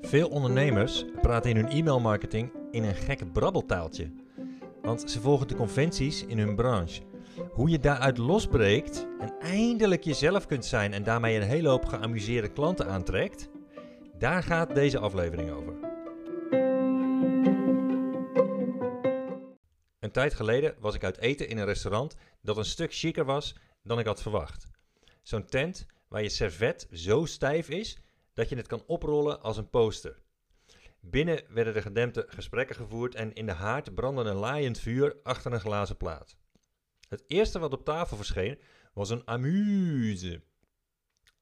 Veel ondernemers praten in hun e-mailmarketing in een gek brabbeltaaltje. Want ze volgen de conventies in hun branche. Hoe je daaruit losbreekt en eindelijk jezelf kunt zijn en daarmee een hele hoop geamuseerde klanten aantrekt, daar gaat deze aflevering over. Een tijd geleden was ik uit eten in een restaurant dat een stuk chiquer was dan ik had verwacht. Zo'n tent waar je servet zo stijf is dat je het kan oprollen als een poster. Binnen werden de gedempte gesprekken gevoerd en in de haard brandde een laaiend vuur achter een glazen plaat. Het eerste wat op tafel verscheen was een amuse.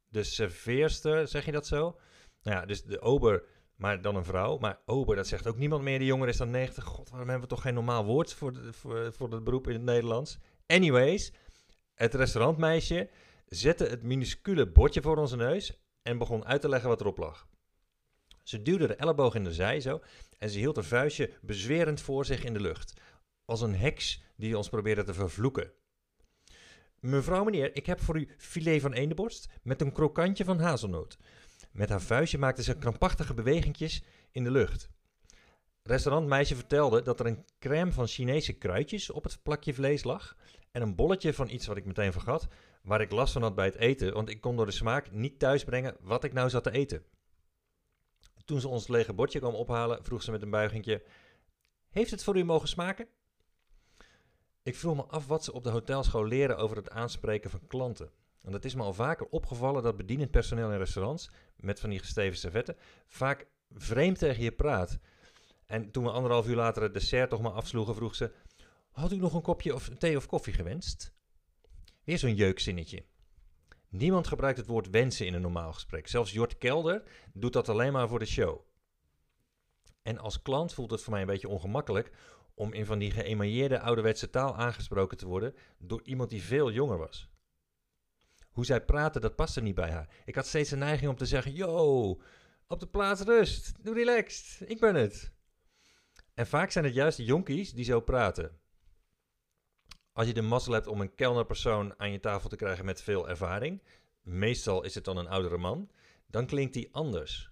De serveerster, zeg je dat zo? Nou ja, dus de ober, maar dan een vrouw. Maar ober, dat zegt ook niemand meer. Die jonger is dan 90. God, waarom hebben we toch geen normaal woord voor, de, voor, voor het beroep in het Nederlands? Anyways, het restaurantmeisje zette het minuscule bordje voor onze neus en begon uit te leggen wat erop lag. Ze duwde de elleboog in de zij zo en ze hield haar vuistje bezwerend voor zich in de lucht. Als een heks die ons probeerde te vervloeken. Mevrouw, meneer, ik heb voor u filet van eendenborst met een krokantje van hazelnoot. Met haar vuistje maakte ze krampachtige bewegingjes in de lucht. Restaurantmeisje vertelde dat er een crème van Chinese kruidjes op het plakje vlees lag en een bolletje van iets wat ik meteen vergat, waar ik last van had bij het eten, want ik kon door de smaak niet thuisbrengen wat ik nou zat te eten. Toen ze ons lege bordje kwam ophalen, vroeg ze met een buigingje: Heeft het voor u mogen smaken? Ik vroeg me af wat ze op de hotelschool leren over het aanspreken van klanten. Want het is me al vaker opgevallen dat bedienend personeel in restaurants, met van die gesteven servetten, vaak vreemd tegen je praat. En toen we anderhalf uur later het dessert toch maar afsloegen, vroeg ze: Had u nog een kopje of thee of koffie gewenst? Weer zo'n jeukzinnetje. Niemand gebruikt het woord wensen in een normaal gesprek. Zelfs Jort Kelder doet dat alleen maar voor de show. En als klant voelt het voor mij een beetje ongemakkelijk om in van die geëmailleerde ouderwetse taal aangesproken te worden door iemand die veel jonger was. Hoe zij praatte, dat paste niet bij haar. Ik had steeds de neiging om te zeggen: Yo, op de plaats rust, doe relaxed, ik ben het. En vaak zijn het juist de jonkies die zo praten. Als je de mazzel hebt om een kelnerpersoon aan je tafel te krijgen met veel ervaring, meestal is het dan een oudere man, dan klinkt die anders.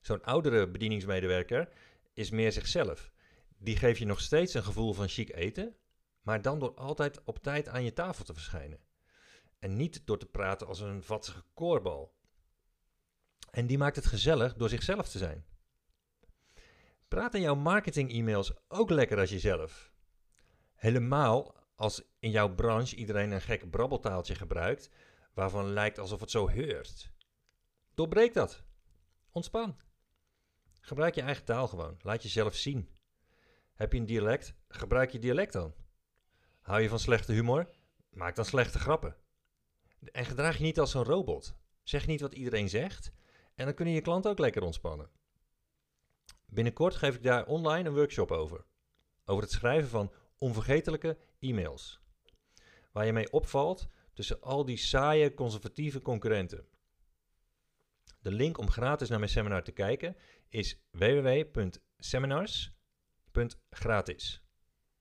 Zo'n oudere bedieningsmedewerker is meer zichzelf. Die geeft je nog steeds een gevoel van chic eten, maar dan door altijd op tijd aan je tafel te verschijnen. En niet door te praten als een vatsige koorbal. En die maakt het gezellig door zichzelf te zijn. Praat in jouw marketing-e-mails ook lekker als jezelf. Helemaal als in jouw branche iedereen een gek brabbeltaaltje gebruikt, waarvan lijkt alsof het zo heurt. Doorbreek dat. Ontspan. Gebruik je eigen taal gewoon. Laat jezelf zien. Heb je een dialect? Gebruik je dialect dan. Hou je van slechte humor? Maak dan slechte grappen. En gedraag je niet als een robot. Zeg niet wat iedereen zegt. En dan kunnen je klanten ook lekker ontspannen. Binnenkort geef ik daar online een workshop over. Over het schrijven van onvergetelijke e-mails. Waar je mee opvalt tussen al die saaie conservatieve concurrenten. De link om gratis naar mijn seminar te kijken is www.seminars.gratis.